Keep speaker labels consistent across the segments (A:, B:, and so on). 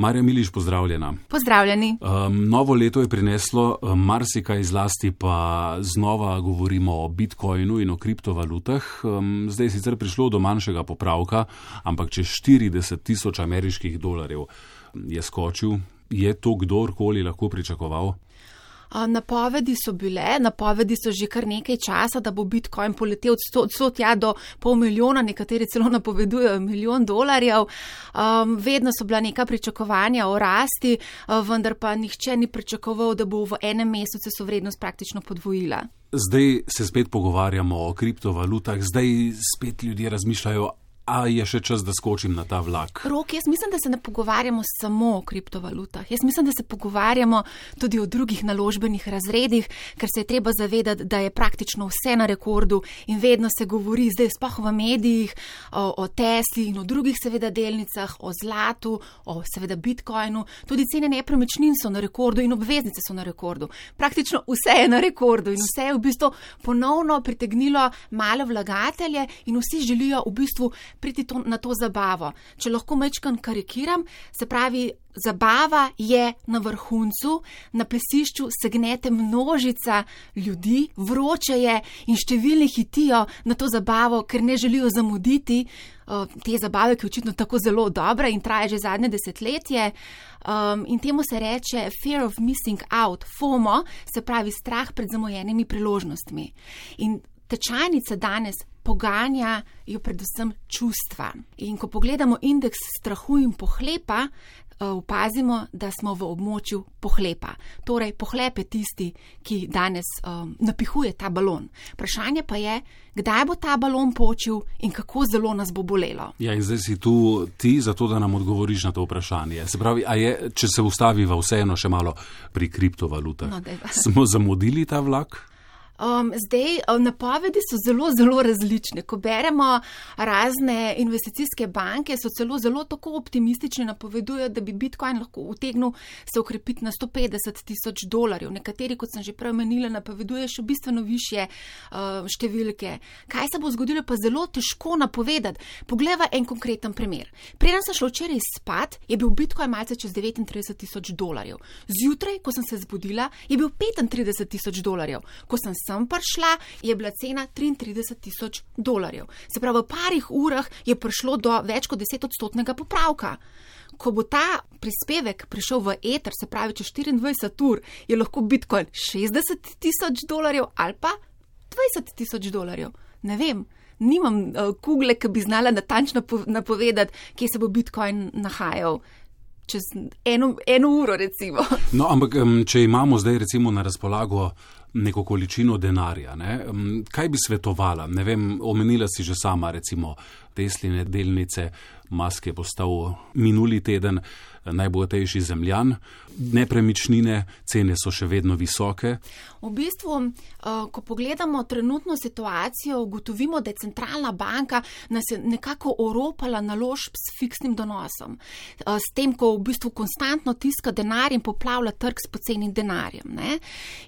A: Marja Miliš, pozdravljena.
B: Pozdravljeni.
A: Um, novo leto je prineslo um, marsikaj zlasti, pa znova govorimo o bitcoinu in o kriptovalutah. Um, zdaj je sicer prišlo do manjšega popravka, ampak čez 40 tisoč ameriških dolarjev je skočil. Je to kdorkoli lahko pričakoval?
B: Napovedi so bile, napovedi so že kar nekaj časa, da bo Bitcoin poletel od 100 tja do pol milijona, nekateri celo napovedujejo milijon dolarjev. Um, vedno so bila neka pričakovanja o rasti, vendar pa nihče ni pričakoval, da bo v enem mesecu se vrednost praktično podvojila.
A: Zdaj se spet pogovarjamo o kriptovalutah, zdaj spet ljudje razmišljajo, A je še čas, da skočim na ta vlak?
B: Rok, jaz mislim, da se ne pogovarjamo samo o kriptovalutah. Jaz mislim, da se pogovarjamo tudi o drugih naložbenih razredih, ker se je treba zavedati, da je praktično vse na rekordu in vedno se govori, zdaj sploh v medijih, o, o Tesli in o drugih, seveda, delnicah, o zlatu, o seveda Bitcoinu. Tudi cene nepremičnin so na rekordu in obveznice so na rekordu. Praktično vse je na rekordu in vse je v bistvu ponovno pritegnilo male vlagatelje in vsi želijo v bistvu priti to, na to zabavo. Če lahko mečkam karikiram, se pravi, zabava je na vrhuncu, na plesišču se gnete množica ljudi, vroče je in številni hitijo na to zabavo, ker ne želijo zamuditi te zabave, ki je očitno tako zelo dobra in traja že zadnje desetletje. Um, in temu se reče fear of missing out, FOMO, se pravi strah pred zamujenimi priložnostmi. In tečajnica danes poganjajo predvsem čustva. In ko pogledamo indeks strahu in pohlepa, eh, opazimo, da smo v območju pohlepa. Torej, pohlep je tisti, ki danes um, napihuje ta balon. Vprašanje pa je, kdaj bo ta balon počil in kako zelo nas bo bolelo.
A: Ja, in zdaj si tu ti, zato da nam odgovoriš na to vprašanje. Se pravi, je, če se ustaviva vseeno še malo pri kriptovalutah, no, smo zamudili ta vlak?
B: Um, zdaj, napovedi so zelo, zelo različne. Ko beremo razne investicijske banke, so celo zelo tako optimistične, napovedujejo, da bi Bitcoin lahko utegnil se ukrepiti na 150 tisoč dolarjev. Nekateri, kot sem že prej omenila, napovedujejo še bistveno više uh, številke. Kaj se bo zgodilo, pa zelo težko napovedati. Poglejva en konkreten primer. Preden sem šla včeraj spat, je bil Bitcoin malce čez 39 tisoč dolarjev. Zjutraj, ko sem se zbudila, je bil 35 tisoč dolarjev sem prišla, je bila cena 33 tisoč dolarjev. Se pravi, v parih urah je prišlo do več kot 10 odstotnega popravka. Ko bo ta prispevek prišel v eter, se pravi, čez 24 ur, je lahko Bitcoin 60 tisoč dolarjev ali pa 20 tisoč dolarjev. Ne vem, nimam uh, kugle, ki bi znala natančno napovedati, kje se bo Bitcoin nahajal. Čez eno, eno uro, recimo.
A: No, ampak, če imamo zdaj, recimo, na razpolago neko količino denarja. Ne? Kaj bi svetovala? Ne vem, omenila si že sama, recimo, tesline delnice, maske postal minuli teden najbogatejši zemljan, nepremičnine, cene so še vedno visoke.
B: V bistvu, eh, ko pogledamo trenutno situacijo, ugotovimo, da je centralna banka nas nekako oropala naložb s fiksnim donosom. Eh, s tem, ko v bistvu konstantno tiska denar in poplavlja trg s pocenim denarjem. Ne?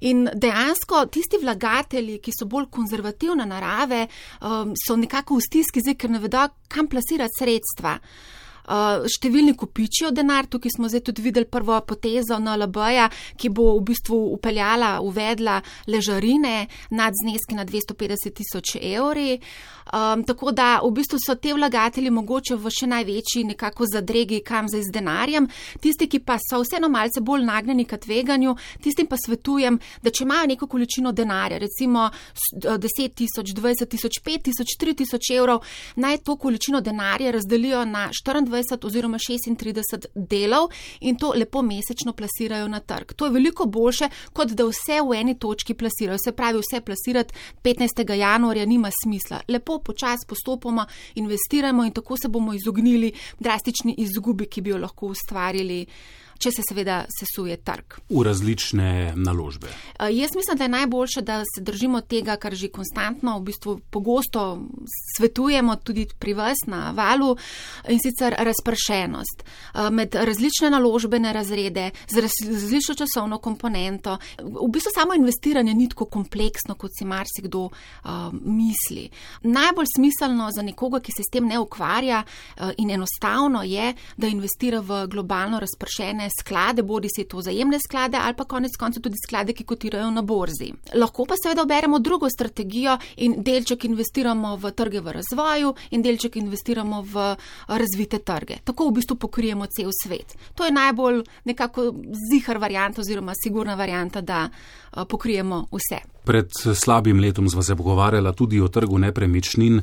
B: In dejansko tisti vlagatelji, ki so bolj konzervativne narave, eh, so nekako v stiski, zdaj, ker ne vedo, kam plasirati sredstva. Uh, številni kupičijo denar, tukaj smo zdaj tudi videli prvo potezo na LB-ja, ki bo v bistvu upeljala, uvedla ležarine nad zneski na 250 tisoč evri. Um, tako da v bistvu so te vlagatelji mogoče v še največji nekako zadregi, kam za izdenarjem. Tisti, ki pa so vseeno malce bolj nagnjeni k tveganju, tistim pa svetujem, da če imajo neko količino denarja, recimo 10 tisoč, 20 tisoč, 5 tisoč, 3 tisoč evrov, naj to količino denarja razdelijo na 24 25 oziroma 36 delov in to lepo mesečno plasirajo na trg. To je veliko boljše, kot da vse v eni točki plasirajo. Se pravi, vse plasirati 15. januarja nima smisla. Lepo počasi postopoma investiramo in tako se bomo izognili drastični izgubi, ki bi jo lahko ustvarili če se seveda sesuje trg.
A: V različne naložbe.
B: Uh, jaz mislim, da je najboljše, da se držimo tega, kar že konstantno, v bistvu pogosto svetujemo tudi pri vas na valu in sicer razpršenost uh, med različne naložbene razrede, z različno časovno komponento. V bistvu samo investiranje ni tako kompleksno, kot si marsikdo uh, misli. Najbolj smiselno za nekoga, ki se s tem ne ukvarja in enostavno je, da investira v globalno razpršene sklade, bodi si to zajemne sklade ali pa konec konca tudi sklade, ki kotirajo na borzi. Lahko pa seveda oberemo drugo strategijo in delček investiramo v trge v razvoju in delček investiramo v razvite trge. Tako v bistvu pokrijemo cel svet. To je najbolj nekako zihar varianta oziroma sigurna varianta, da pokrijemo vse.
A: Pred slabim letom smo se pogovarjali tudi o trgu nepremičnin.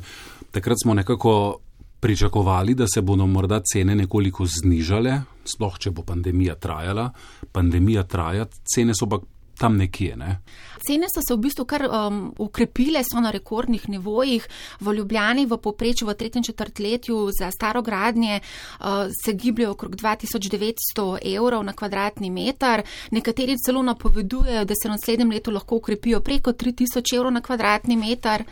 A: Takrat smo nekako pričakovali, da se bodo morda cene nekoliko znižale, sploh če bo pandemija trajala. Pandemija traja, cene so pa tam nekje. Ne?
B: Cene so se v bistvu kar um, ukrepile, so na rekordnih nivojih. V Ljubljani v poprečju v tretjem četrtletju za staro gradnje uh, se gibljajo okrog 2900 evrov na kvadratni meter. Nekateri celo napovedujejo, da se v naslednjem letu lahko ukrepijo preko 3000 evrov na kvadratni meter.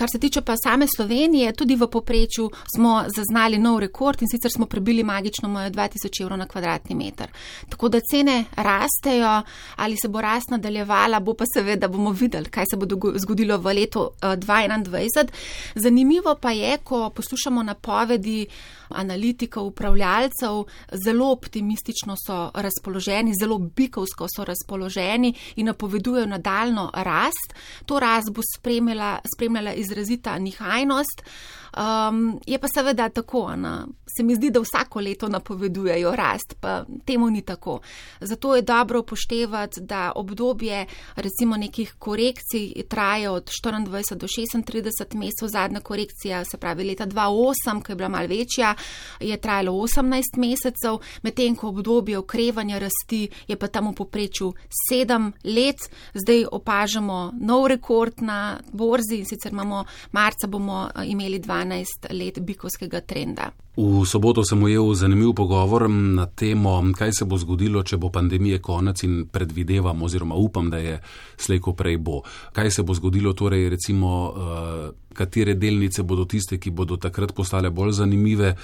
B: Kar se tiče pa same Slovenije, tudi v poprečju smo zaznali nov rekord in sicer smo prebili magično mojo 2000 evrov na kvadratni meter. Tako da cene rastejo, ali se bo rast nadaljevala, bo pa seveda bomo videli, kaj se bo zgodilo v letu 2021. Eh, Zanimivo pa je, ko poslušamo napovedi analitikov, upravljalcev, zelo optimistično so razpoloženi, zelo bikovsko so razpoloženi in napovedujejo nadaljno rast. To rast bo spremljala, spremljala izrazita nihajnost. Um, je pa seveda tako, na, se mi zdi, da vsako leto napovedujejo rast, pa temu ni tako. Zato je dobro upoštevati, da obdobje recimo nekih korekcij traja od 24 do 36 mesecev. Zadnja korekcija, se pravi leta 2008, ki je bila mal večja, je trajalo 18 mesecev, medtem ko obdobje okrevanja rasti je pa tam v poprečju 7 let. Zdaj opažamo nov rekord na borzi in sicer imamo marca bomo imeli 12. 12 let bikovskega trenda.
A: V soboto sem ujel zanimiv pogovor na temo, kaj se bo zgodilo, če bo pandemije konec in predvidevam oziroma upam, da je slejko prej bo. Kaj se bo zgodilo torej, recimo, uh, katere delnice bodo tiste, ki bodo takrat postale bolj zanimive.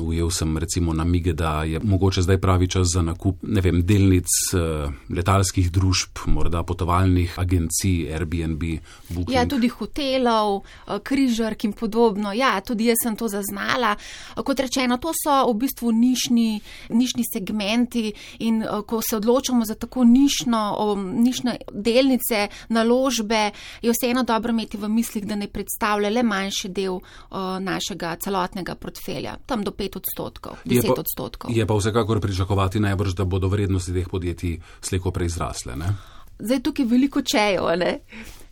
A: Ujel sem recimo namige, da je mogoče zdaj pravi čas za nakup vem, delnic eh, letalskih družb, morda potovalnih agencij, Airbnb. Booking.
B: Ja, tudi hotelov, eh, križark in podobno. Ja, tudi jaz sem to zaznala. Kot rečeno, to so v bistvu nišni, nišni segmenti in eh, ko se odločamo za tako nišno, nišne delnice, naložbe, je vseeno dobro imeti v mislih, da ne predstavlja le manjši del našega celotnega portfelja tam do 5 odstotkov, 10 je pa, odstotkov.
A: Je pa vsekakor pričakovati najbrž, da bodo vrednosti teh podjetij slejko prej zrasle. Ne?
B: Zdaj tukaj veliko čejo. Ne?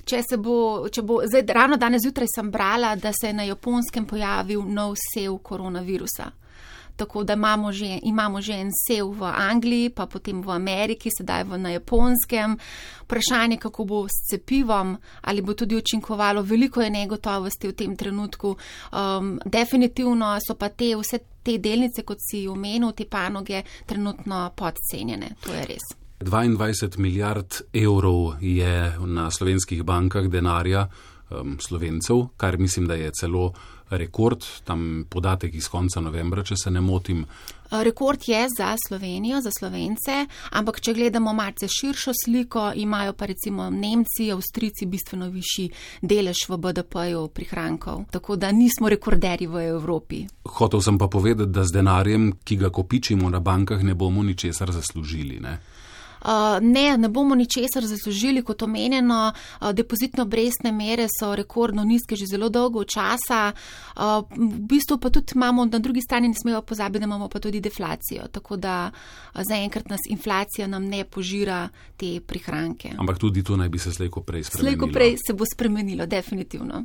B: Če se bo, če bo, zdaj ravno danes zjutraj sem brala, da se je na japonskem pojavil nov sev koronavirusa tako da imamo že, imamo že en sev v Angliji, pa potem v Ameriki, sedaj v na japonskem. Vprašanje, kako bo s cepivom, ali bo tudi učinkovalo, veliko je negotovosti v tem trenutku. Um, definitivno so pa te vse te delnice, kot si omenil, te panoge, trenutno podcenjene. To je res.
A: 22 milijard evrov je na slovenskih bankah denarja um, slovencev, kar mislim, da je celo rekord, tam podatek iz konca novembra, če se ne motim.
B: Rekord je za Slovenijo, za Slovence, ampak če gledamo malce širšo sliko, imajo pa recimo Nemci, Avstrici bistveno višji delež v BDP-ju prihrankov. Tako da nismo rekorderji v Evropi.
A: Hotev sem pa povedati, da z denarjem, ki ga kopičimo na bankah, ne bomo ničesar zaslužili. Ne?
B: Ne, ne bomo ničesar zaslužili, kot omenjeno. Depozitno brestne mere so rekordno nizke že zelo dolgo časa. V bistvu pa tudi imamo na drugi strani, ne smemo pozabiti, da imamo pa tudi deflacijo. Tako da zaenkrat nas inflacija nam ne požira te prihranke.
A: Ampak tudi to naj bi se slejko prej spremenilo.
B: Slejko prej se bo spremenilo, definitivno.